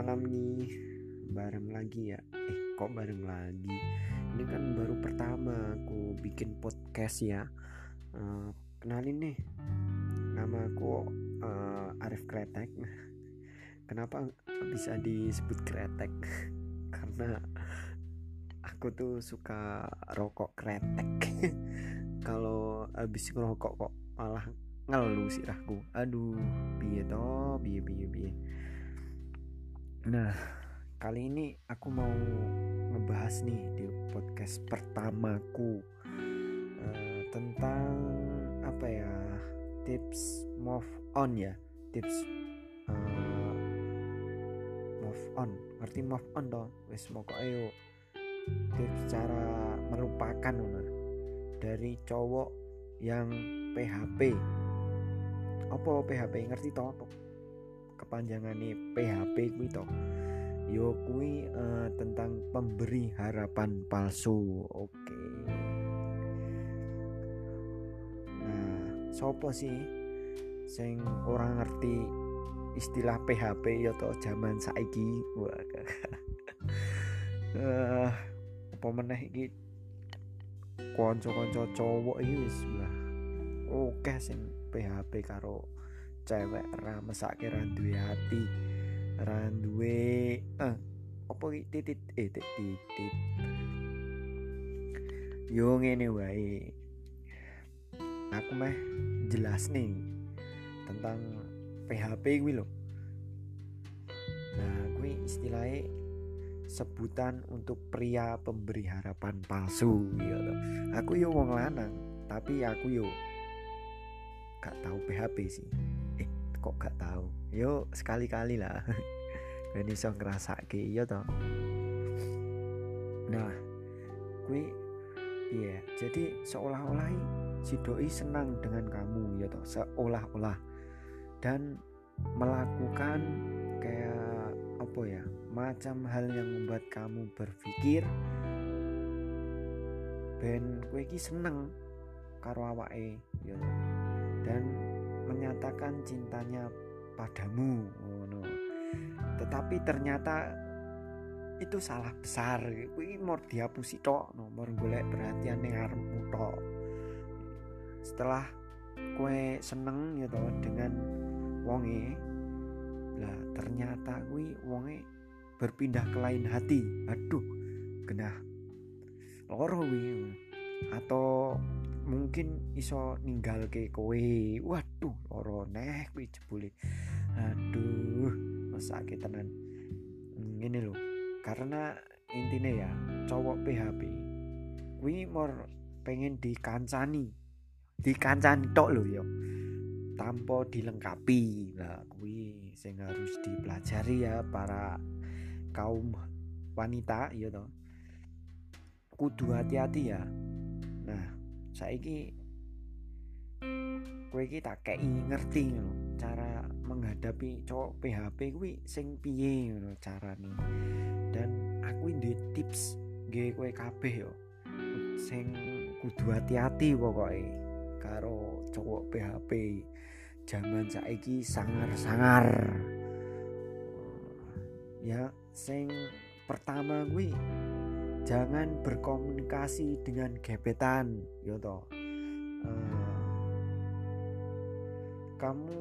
malam nih. Bareng lagi ya? Eh kok bareng lagi? Ini kan baru pertama aku bikin podcast ya. Uh, kenalin nih. Nama aku uh, Arif Kretek. Kenapa bisa disebut kretek? Karena aku tuh suka rokok kretek. Kalau habis ngerokok kok malah ngeluh sirahku aduh biye toh? Biye biye biye nah kali ini aku mau ngebahas nih di podcast pertamaku uh, tentang apa ya tips move on ya tips uh, move on. Ngerti move on toh? Wes mau ayo tips cara melupakan dari cowok yang PHP apa PHP ngerti to kepanjangannya PHP kuwi to yo kuwi uh, tentang pemberi harapan palsu. Oke. Okay. nah sopo sih sing orang ngerti istilah PHP ya to zaman saiki? Wah uh, apa meneh iki? Kanca-kanca cowok iki wis lah. Oke sing PHP karo cewek ra mesake ra duwe hati ra duwe eh apa titit eh titit. Yo ngene wae. Aku mah jelas nih tentang PHP gue loh nah gue istilahnya sebutan untuk pria pemberi harapan palsu gitu. aku yo wong lanang tapi aku yo gak tahu PHP sih kok gak tahu yo sekali-kali lah. Ben iso ngrasake iya toh. Nah kui iya jadi seolah-olah si doi senang dengan kamu ya toh. Seolah-olah. Dan melakukan kayak apa ya macam hal yang membuat kamu berpikir ben kue ki seneng karo awake ya dan menyatakan cintanya padamu tetapi ternyata itu salah besar. Kuwi mau dihapusi tok nomor golek perhatian ning arepmu tok. Setelah kue seneng gitu dengan wonge lah ternyata kuwi wonge berpindah ke lain hati. Aduh genah. Loro kuwi atau mungkin iso ninggal ke kowe waduh loro neh kuwi jebule. Aduh sakit tenan. Ini loh karena intinya ya cowok PHP kuwi mor pengen dikancani. Dikancani tok lho yo tanpa dilengkapi. Lah kuwi sing harus dipelajari ya para kaum wanita ya toh. Kudu hati-hati ya. Nah saiki kowe iki tak kei ngerti ngono. Cara menghadapi cowok PHP kuwi sing piye ngono carane. Dan aku ndek tips nggih kowe kabeh yo. Sing kudu hati-hati pokoke karo cowok PHP zaman saiki sangar-sangar. Ya sing pertama gue jangan berkomunikasi dengan gebetan yo toh. Uh, kamu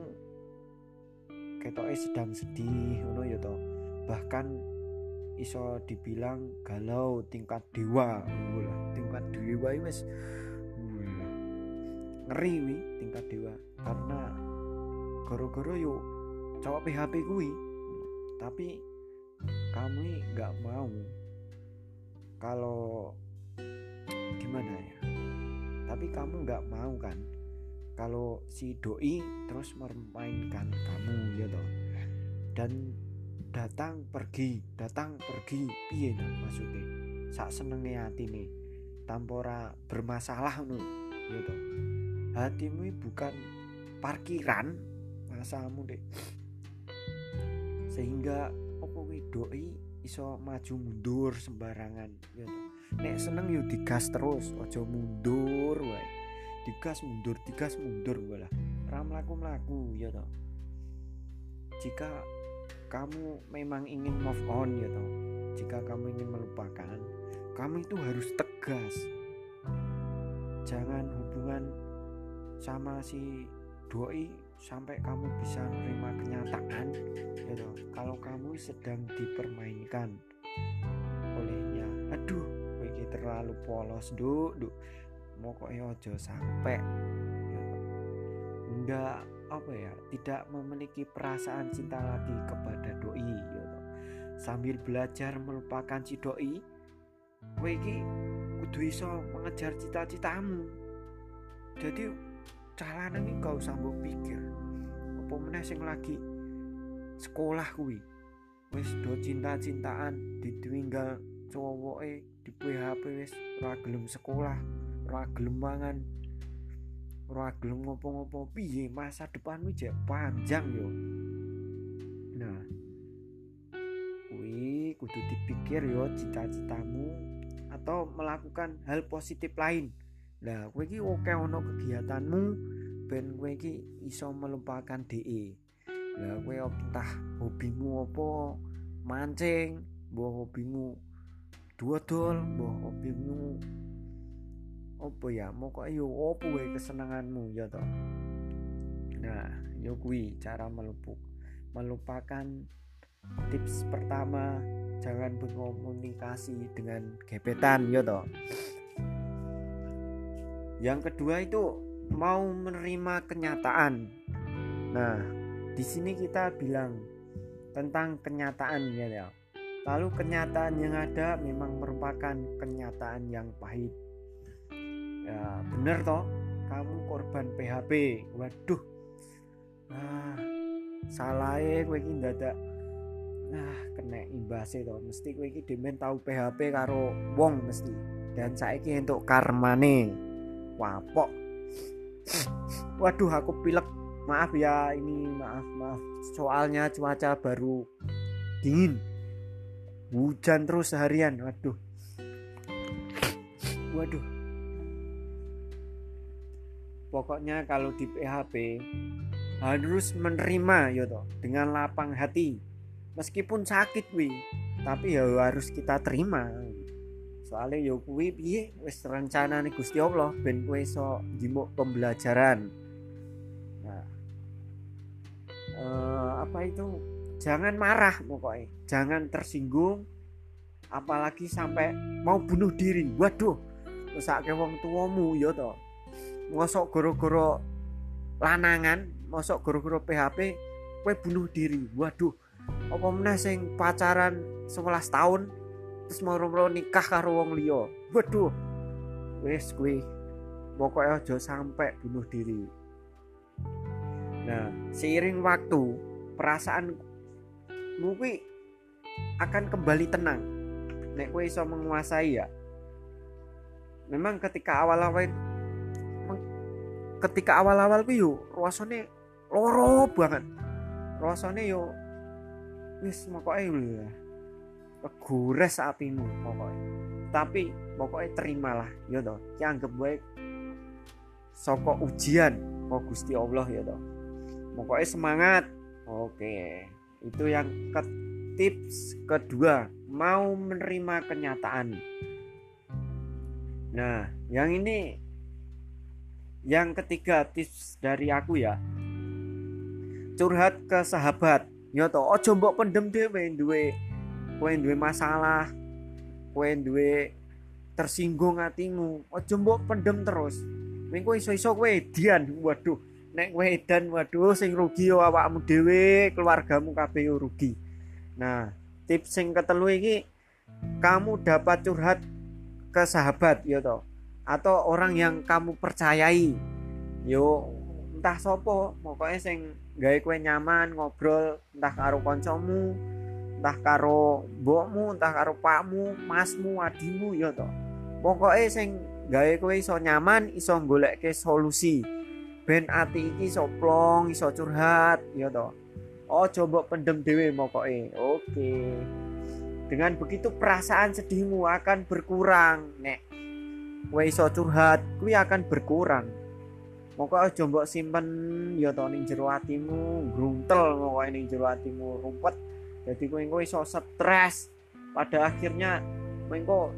ketoknya sedang sedih ngono ya toh. Bahkan iso dibilang galau tingkat dewa lah. Tingkat dewa wis ngeri wi tingkat dewa. Karena goro-goro yuk cowok PHP gue tapi kamu nggak mau kalau gimana ya? Tapi kamu nggak mau kan kalau si doi terus mermainkan kamu ya dan datang pergi datang pergi. Piye nah maksudnya? Sak senenge hati nih tampora bermasalah nu ya hatimu bukan parkiran masamu deh sehingga opo doi iso maju mundur sembarangan ya toh? Nek seneng yo digas terus ojo mundur wae digas mundur digas mundur lah. Ram laku melaku ya toh. Jika kamu memang ingin move on ya toh. Jika kamu ingin melupakan kamu itu harus tegas. Jangan hubungan sama si doi sampai kamu bisa menerima kenyataan ya toh. Kalau kamu sedang dipermainkan olehnya. Aduh ini terlalu polos duk. Duk kok ojo sampai ya enggak apa ya tidak memiliki perasaan cinta lagi kepada doi ya sambil belajar melupakan si doi kowe iki kudu iso mengejar cita-citamu. Jadi carane iki gak usah pikir. Apa meneh lagi sekolah kuwi? Wis do cinta-cintaan ditinggal cowoke di PHP wis ora sekolah ora gelem mangan. Ora ngopo-ngopo. Piye? Masa depanmu jek panjang yo. Nah. Kuwi kudu dipikir yo cita-citamu atau melakukan hal positif lain. Nah, kowe iki oke ono kegiatanmu ben kowe iki iso melupakan DE. Lah kowe entah hobimu apa mancing, mbok hobimu dodol, mbok hobimu apa ya, mokoke yo opo wae kesenanganmu ya toh. Nah, yo kuwi cara melupuk melupakan tips pertama jangan berkomunikasi dengan gebetan ya toh yang kedua itu mau menerima kenyataan. Nah, di sini kita bilang tentang kenyataan ya, ya. Lalu kenyataan yang ada memang merupakan kenyataan yang pahit. Ya, bener toh, kamu korban PHP. Waduh. Nah, salah kowe iki ndadak. Nah kena imbasnya toh mesti kowe iki demen tahu PHP karo wong mesti. Dan saiki untuk karmane. Wapok. Waduh aku pilek. Maaf ya ini maaf maaf. Soalnya cuaca baru dingin. Hujan terus seharian waduh. Waduh pokoknya kalau di PHP harus menerima ya toh dengan lapang hati. Meskipun sakit wi tapi ya harus kita terima. Soalnya yo kuwi piye wis rencana nih Gusti Allah ben kowe iso jimuk pembelajaran. Nah eh, apa itu? Jangan marah pokoknya jangan tersinggung apalagi sampai mau bunuh diri. Waduh mesake wong tuamu ya to mosok goro-goro lanangan mosok goro-goro PHP kowe bunuh diri. Waduh apa meneh sing pacaran 11 tahun terus mau nikah karo wong liya? Waduh wis kuwi. Pokoknya aja sampai bunuh diri. Nah seiring waktu perasaan kuwi akan kembali tenang. Nek kowe iso menguasai ya. Memang ketika awal-awal ketika awal-awal kuwi yo rasane loro banget. Rasane yo wis mokoke kegores apimu pokoknya tapi pokoknya terimalah ya toh. Anggap baik soko ujian oh Gusti Allah ya toh. Pokoknya semangat. Oke itu yang ke tips kedua mau menerima kenyataan. Nah yang ini yang ketiga tips dari aku ya. Curhat ke sahabat. Ya toh ojo mbok pendem dhewe duwe kowe duwe masalah kowe duwe tersinggung hatimu aja mbok pendem terus. Ming kowe iso-iso kowe edian waduh nek kowe edan waduh sing rugi yo awakmu dhewe keluargamu kabeh rugi. Nah tips sing ketelu iki kamu dapat curhat ke sahabat yo to atau orang yang kamu percayai. Yo entah sopo. Pokoknya sing gawe kue nyaman ngobrol entah karo koncomu entah karo mbokmu entah karo pakmu masmu adimu ya to. Pokoknya sing gawe kowe iso nyaman iso golek ke solusi. Ben ati iki iso plong iso curhat ya to. Oh coba pendem dewe pokoknya oke. Dengan begitu perasaan sedihmu akan berkurang nek kowe iso curhat kuwi akan berkurang. Pokoknya coba simpen ya to ning jero atimu gruntel pokoknya ning jero atimu rumpet jadi engko iso stres. Pada akhirnya kowe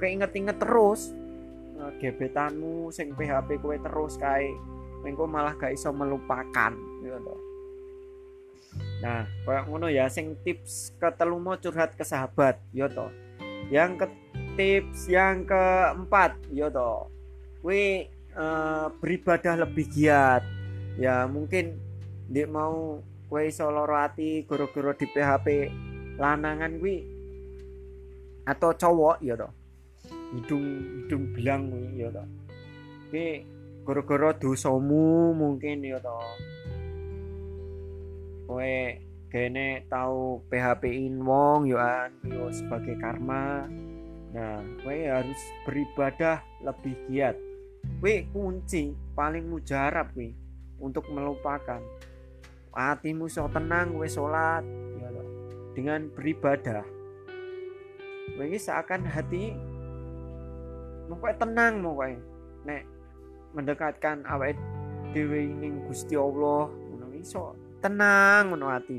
keinget-inget terus uh, gebetanmu sing PHP kowe terus kae engko malah gak iso melupakan gitu Nah, kayak ngono ya sing tips ketelu mau curhat ke sahabat, yo to. Yang ke tips yang keempat, yo to. Kuwi uh, beribadah lebih giat. Ya, mungkin dia mau kue iso loro ati goro-goro di PHP lanangan kuwi atau cowok ya to. Hidung hidung belang kuwi ya to. Kuwi goro-goro dosamu mungkin ya to kowe kene tahu PHP-in wong yo an sebagai karma nah kowe harus beribadah lebih giat. Kowe kunci paling mujarab kowe untuk melupakan. Hatimu so tenang kowe sholat. Ya dengan beribadah. Kowe seakan hati mau tenang kowe. Nek mendekatkan awet dewi ning Gusti Allah ngono iso tenang ngono ati.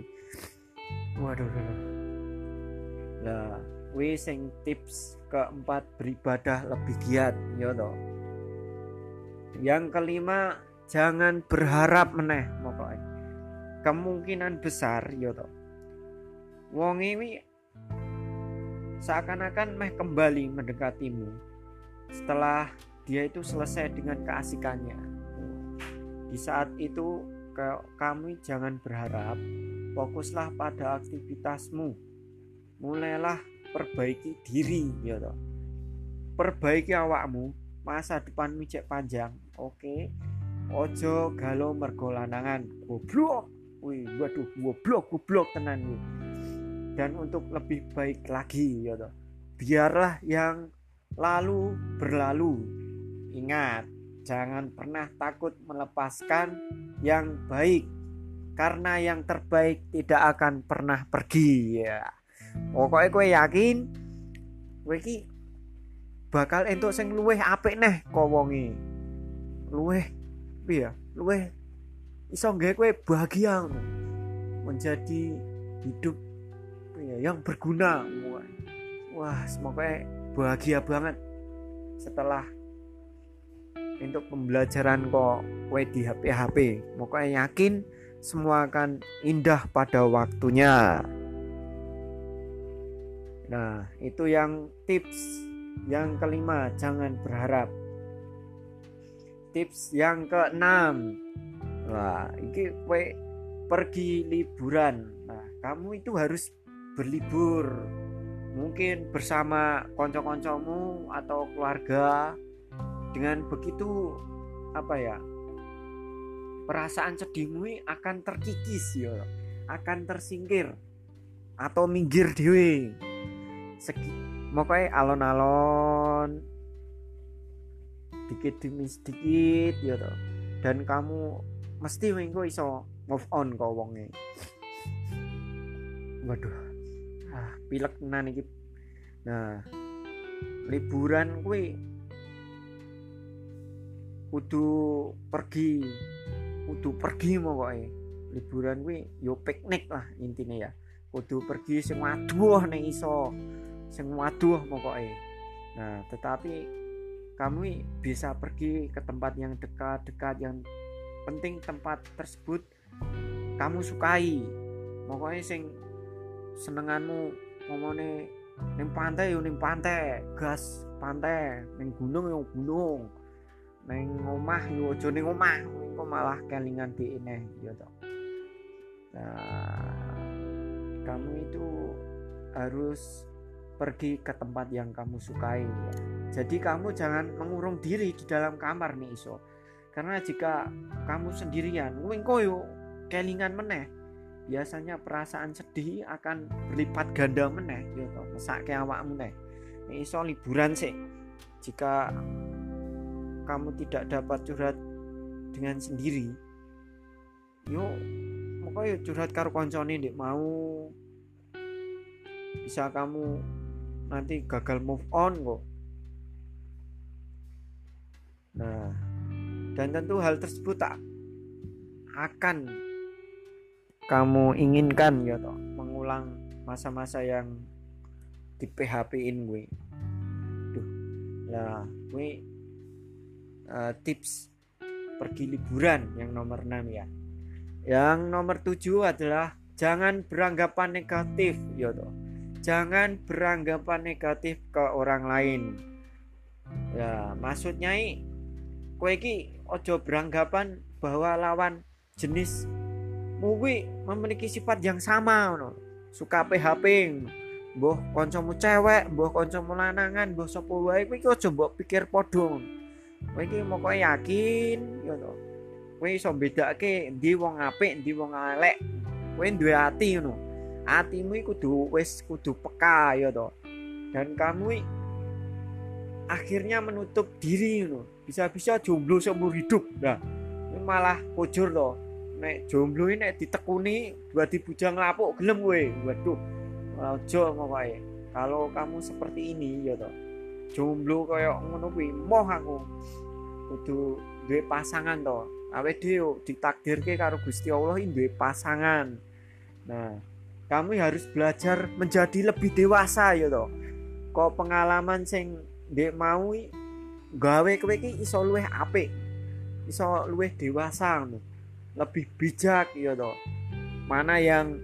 Waduh lah we sing tips keempat beribadah lebih giat ya yang kelima jangan berharap meneh pokoknya kemungkinan besar ya wong ini seakan-akan meh kembali mendekatimu setelah dia itu selesai dengan keasikannya. Di saat itu kami jangan berharap, fokuslah pada aktivitasmu. Mulailah perbaiki diri, ya toh. Perbaiki awakmu, masa depan cek panjang. Oke. Ojo galo mergo lanangan. Goblok. Wih, waduh, goblok, goblok tenan nih. Dan untuk lebih baik lagi, ya toh. Biarlah yang lalu berlalu. Ingat, Jangan pernah takut melepaskan yang baik karena yang terbaik tidak akan pernah pergi ya. Pokoknya gue yakin gue ki bakal entuk sing luweh apik neh kok wonge. Luweh piye? Luweh iso nggawe kowe bahagia menjadi hidup ya, yang berguna. Wah, semoga bahagia banget setelah untuk pembelajaran kok kue di HP HP pokoknya yakin semua akan indah pada waktunya nah itu yang tips yang kelima jangan berharap. Tips yang keenam. Wah ini kue pergi liburan. Nah kamu itu harus berlibur. Mungkin bersama konco-koncomu atau keluarga dengan begitu apa ya perasaan sedihmu akan terkikis ya akan tersingkir atau minggir dewe segi. Pokoknya alon-alon. Dikit demi sedikit ya dan kamu mesti minggu iso move on kau wonge. Waduh. Ah pilek nan iki. Nah liburan kuwi kudu pergi kudu pergi mau pokoknya liburan gue yo piknik lah intinya ya. Kudu pergi sing waduh nih iso sing waduh pokoknya nah tetapi kamu bisa pergi ke tempat yang dekat-dekat yang penting tempat tersebut kamu sukai. Pokoknya sing senenganmu ngomongnya ning pantai yo ning pantai gas pantai ning gunung yo gunung neng omah yo aja ning omah engko malah kelingan di ini ya nah kamu itu harus pergi ke tempat yang kamu sukai. Jadi kamu jangan mengurung diri di dalam kamar nih iso. Karena jika kamu sendirian engko yo kelingan meneh biasanya perasaan sedih akan berlipat ganda meneh ya toh mesake awakmu neh iso liburan sih jika kamu tidak dapat curhat dengan sendiri yuk pokoknya curhat karo koncone mau bisa kamu nanti gagal move on kok. Nah dan tentu hal tersebut tak akan kamu inginkan ya toh. Mengulang masa-masa yang di PHP-in gue duh lah gue uh, tips pergi liburan yang nomor 6 ya. Yang nomor 7 adalah jangan beranggapan negatif ya toh jangan beranggapan negatif ke orang lain. Ya maksudnya i kue ki ojo beranggapan bahwa lawan jenis muwi memiliki sifat yang sama no. suka PHP boh koncomu cewek boh koncomu lanangan boh sopo wae kowe ojo mbok pikir podong kowe iki mau kowe yakin ya to. Kowe iso bedake endi wong apik endi wong elek kowe duwe ati ngono atimu kudu wis kudu peka ya to dan kamu akhirnya menutup diri ngono bisa-bisa jomblo seumur hidup. Nah ini malah kujur to nek jomblo ini nek ditekuni buat dibujang lapuk gelem gue waduh ojo ngono kalau kamu seperti ini ya toh. Jomblo kaya ngono kuwi moh aku. Kudu duwe pasangan to awake dhewe ditakdirke karo Gusti Allah duwe pasangan. Nah kamu harus belajar menjadi lebih dewasa ya toh. Kok pengalaman sing ndek mau gawe kowe iki iso luwih apik iso luwih dewasa ngono. Lebih bijak ya toh. Mana yang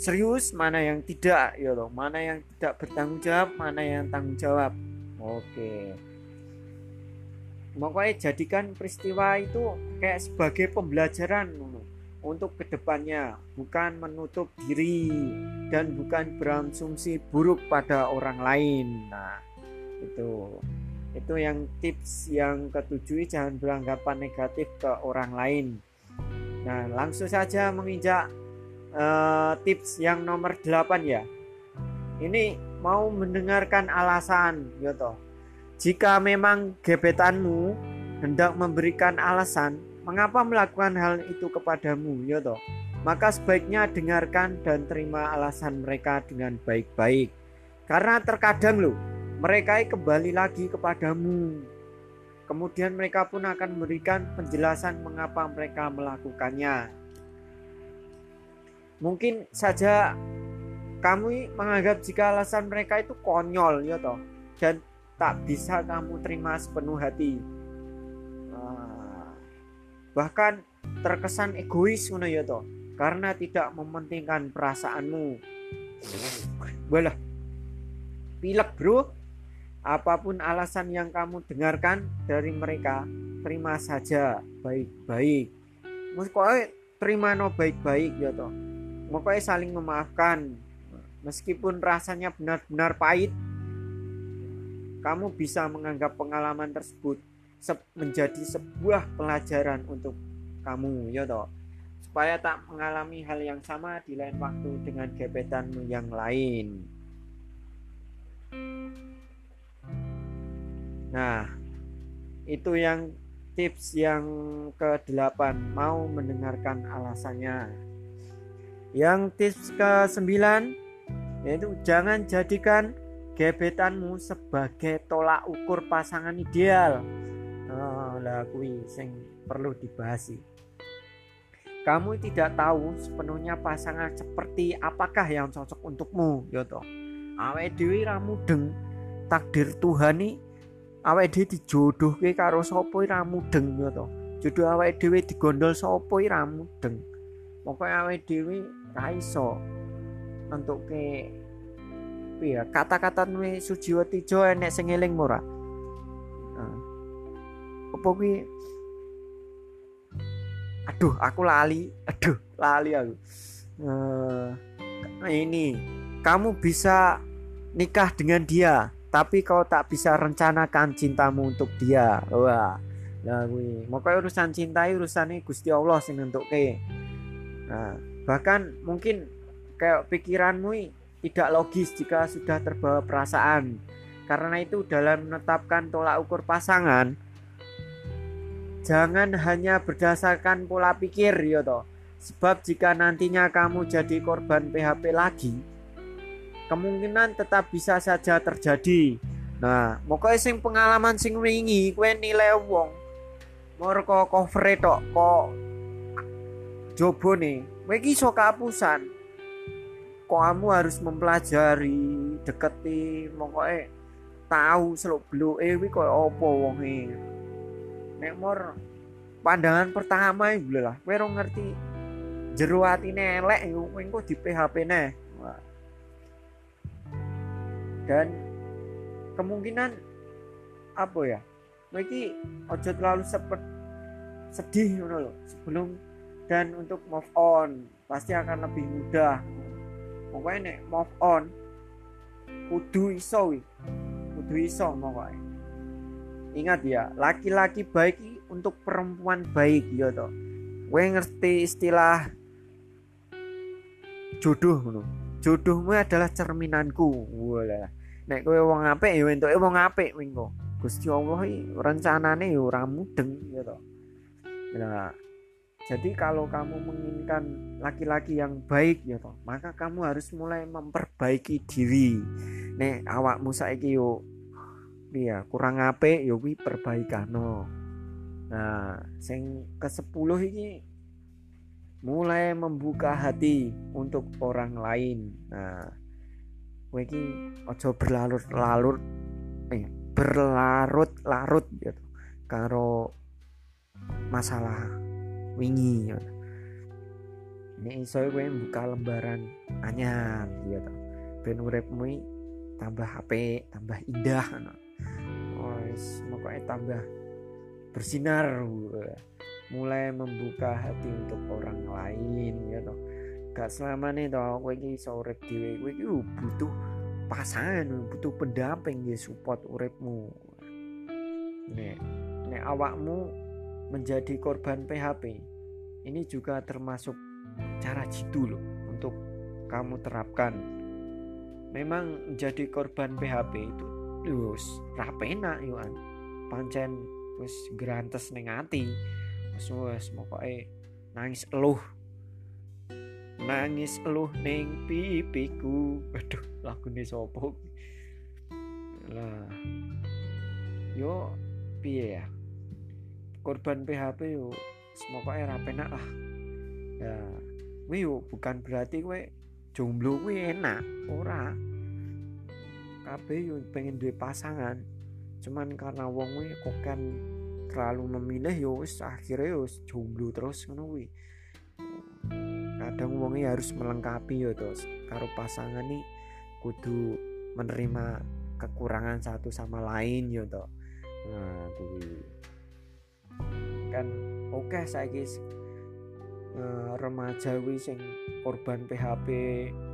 serius mana yang tidak ya toh. Mana yang tidak bertanggung jawab mana yang tanggung jawab. Oke. Pokoknya jadikan peristiwa itu kayak sebagai pembelajaran untuk ke depannya bukan menutup diri dan bukan berasumsi buruk pada orang lain. Nah itu. Itu yang tips yang ketujuh jangan beranggapan negatif ke orang lain. Nah langsung saja menginjak uh, tips yang nomor 8 ya. Ini mau mendengarkan alasan toh. Jika memang gebetanmu hendak memberikan alasan mengapa melakukan hal itu kepadamu? Ya toh. Maka sebaiknya dengarkan dan terima alasan mereka dengan baik-baik. Karena terkadang loh mereka kembali lagi kepadamu. Kemudian mereka pun akan memberikan penjelasan mengapa mereka melakukannya. Mungkin saja kamu menganggap jika alasan mereka itu konyol ya toh. Dan tak bisa kamu terima sepenuh hati bahkan terkesan egois ngono ya karena tidak mementingkan perasaanmu. Walah. Pilek bro. Apa pun alasan yang kamu dengarkan dari mereka terima saja baik-baik. Pokoknya terima no baik-baik ya toh. Pokoknya saling memaafkan meskipun rasanya benar-benar pahit kamu bisa menganggap pengalaman tersebut menjadi sebuah pelajaran untuk kamu ya toh? Supaya tak mengalami hal yang sama di lain waktu dengan gebetanmu yang lain. Nah itu yang tips yang ke-8 mau mendengarkan alasannya. Yang tips ke-9 yaitu jangan jadikan gebetanmu sebagai tolak ukur pasangan ideal oh, lah kui sing perlu dibahas kamu tidak tahu sepenuhnya pasangan seperti apakah yang cocok untukmu ya toh. Awe dewi deng takdir Tuhan nih awe dewi dijodohke karo sapa ramu deng ya toh. Jodoh awe dewi digondol sapa ramu deng pokoknya awe dewi ra iso untuk ke ya kata-kata nuwe Sujiwati enek sing ora apa kuwi? Aduh aku lali. Aduh lali aku. Uh, ini. Kamu bisa nikah dengan dia tapi kau tak bisa rencanakan cintamu untuk dia. Wah lah kuwi. Mokoke urusan cinta urusannya Gusti Allah sing nentuke nah bahkan mungkin kayak pikiranmu tidak logis jika sudah terbawa perasaan. Karena itu dalam menetapkan tolak ukur pasangan Jangan hanya berdasarkan pola pikir ya toh. Sebab jika nantinya kamu jadi korban PHP lagi, kemungkinan tetap bisa saja terjadi. Nah, pokoknya sing pengalaman sing wingi kue nilai wong mereka cover tok kok jobo nih kowe iki iso kapusan kamu harus mempelajari deketi pokoknya tahu seluk beluk eh koyo apa wonge nek mor pandangan pertama iku lah kowe ngerti jero atine elek engko di PHP neh. Dan kemungkinan apa ya? Kowe iki aja terlalu sepet sedih ngono loh sebelum dan untuk move on pasti akan lebih mudah. Pokoknya nek move on kudu iso kudu iso pokoknya ingat ya laki-laki baik untuk perempuan baik ya toh. Gue ngerti istilah jodoh ngono. Jodohmu adalah cerminanku. Wala nek kowe wong apik ya entuke wong apik wingko Gusti Allah rencanane ya ora mudeng ya toh. Nah jadi kalau kamu menginginkan laki-laki yang baik ya toh, maka kamu harus mulai memperbaiki diri. Nek awakmu saiki yo iya kurang apik yo kuwi perbaikano. Nah, sing ke-10 iki mulai membuka hati untuk orang lain. Nah, kowe iki aja berlarut-larut eh berlarut-larut gitu karo masalah wingi ya. ini iso gue buka lembaran anyar ya toh ben uripmu tambah HP tambah indah no. Oh, pokoknya tambah bersinar mulai membuka hati untuk orang lain ya toh. Gak selama nih toh gue ini iso urip dhewe gue ini butuh pasangan butuh pendamping ya support uripmu. Nek nek awakmu menjadi korban PHP ini juga termasuk cara jitu loh untuk kamu terapkan. Memang menjadi korban PHP itu wis rapena yuan pancen wis grantes ning ati. Wis wis pokoke nangis eluh. Nangis eluh ning pipiku. Aduh lagune sapa? Lah yo piye ya? Korban PHP yo semoga era penak lah. Ya yo bukan berarti gue jomblo gue enak ora kabeh yo pengen duwe pasangan. Cuman karena wong kok kan terlalu memilih yo wis akhirnya yo jomblo terus ngono kuwi. Kadang wongnya harus melengkapi yo terus. Karo pasangan nih kudu menerima kekurangan satu sama lain yo toh nah kuwi. Kan oke okay, saiki uh, remaja wi sing korban PHP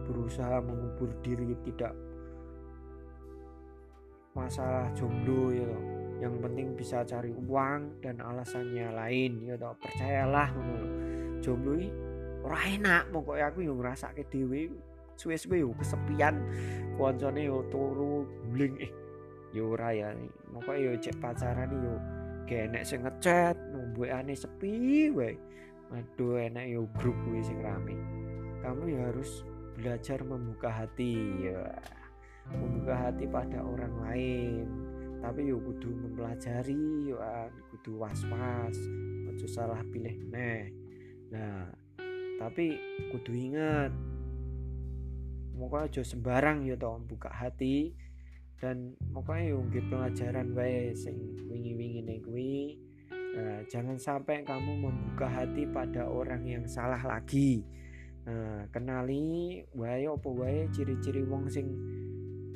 berusaha mengubur diri tidak masalah jomblo ya yang penting bisa cari uang dan alasannya lain ya toh. Percayalah ngono jomblo ini ora enak pokoknya aku yang ngerasa ke dewi suwe-suwe yo kesepian. Koncone yo turu bling eh yo ora ya. Pokoknya yo cek pacaran yo kayak sing ngechat numbuh aneh sepi wae. Aduh enak yo grup gue sing rame. Kamu ya harus belajar membuka hati ya membuka hati pada orang lain. Tapi yo kudu mempelajari yo kudu was-was ojo salah pilih neh nah tapi kudu ingat Moga aja sembarang ya toh buka hati dan pokoknya yo pelajaran wae sing wingi-wingi kuwi. Nah, jangan sampai kamu membuka hati pada orang yang salah lagi. Nah, kenali wae apa wae ciri-ciri wong sing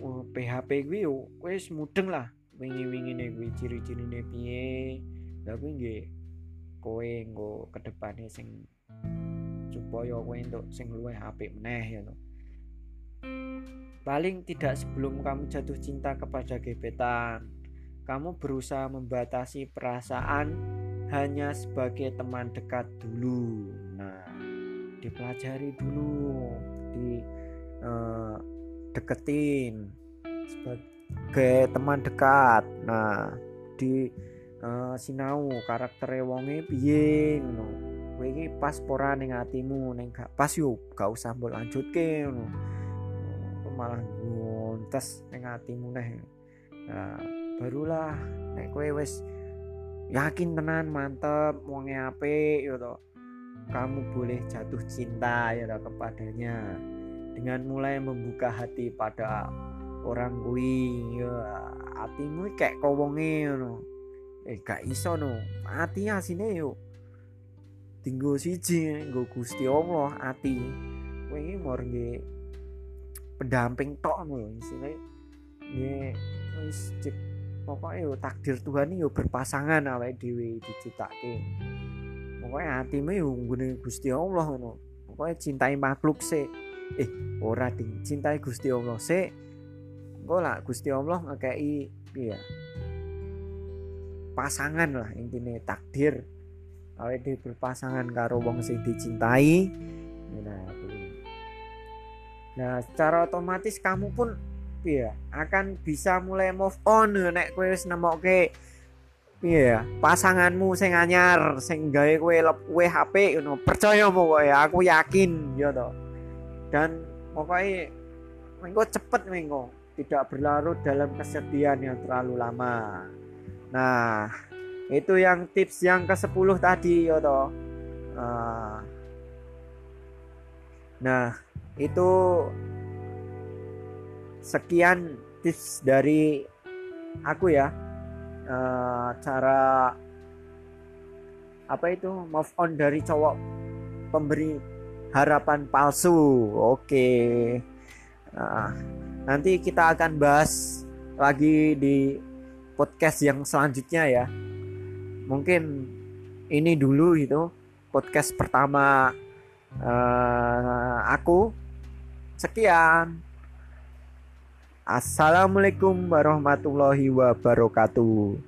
oh, PHP kuwi yo wis mudeng lah wingi-wingi nih kuwi ciri-cirine piye tapi nggih kowe nggo kedepane sing supaya kowe entuk sing luwih apik meneh ya no. Paling tidak sebelum kamu jatuh cinta kepada gebetan, kamu berusaha membatasi perasaan hanya sebagai teman dekat dulu. Nah, dipelajari dulu, di uh, deketin sebagai teman dekat. Nah, di uh, sinau karakter wonge piye ngono. Kowe iki pas pora ning atimu ning gak pas yo gak usah mbok lanjutke ngono malah ngontes ning atimu neh nah barulah nek kowe wis yakin tenan mantep wonge apik ya to kamu boleh jatuh cinta ya kepadanya dengan mulai membuka hati pada orang kui ya hatimu kayak kowonge ngono. Eh gak iso no. Hati asine yo. Tinggo siji nggo Gusti Allah ati. Kowe iki pendamping tok ngono isine. Nggih wis cek pokoknya yo takdir Tuhan yo berpasangan awake dhewe diciptake. Pokoknya hatimu yo nggone Gusti Allah ngono. Pokoknya cintai makhluk sih eh ora ding cintai Gusti Allah se engko lah Gusti Allah ngekei iya. Pasangan lah intinya takdir. Awake di berpasangan karo wong sing dicintai. Nah nah secara otomatis kamu pun ya akan bisa mulai move on nek kowe wis nemokke. Iya, pasanganmu sing anyar, sing gawe kowe HP ngono. Percaya pokoke aku yakin ya toh dan pokoknya mengko cepet mengko tidak berlarut dalam kesedihan yang terlalu lama. Nah itu yang tips yang ke 10 tadi ya toh nah, itu sekian tips dari aku ya. Uh, cara apa itu move on dari cowok pemberi harapan palsu. Oke. Nah, nanti kita akan bahas lagi di podcast yang selanjutnya ya. Mungkin ini dulu itu podcast pertama uh, aku. Sekian. Assalamualaikum warahmatullahi wabarakatuh.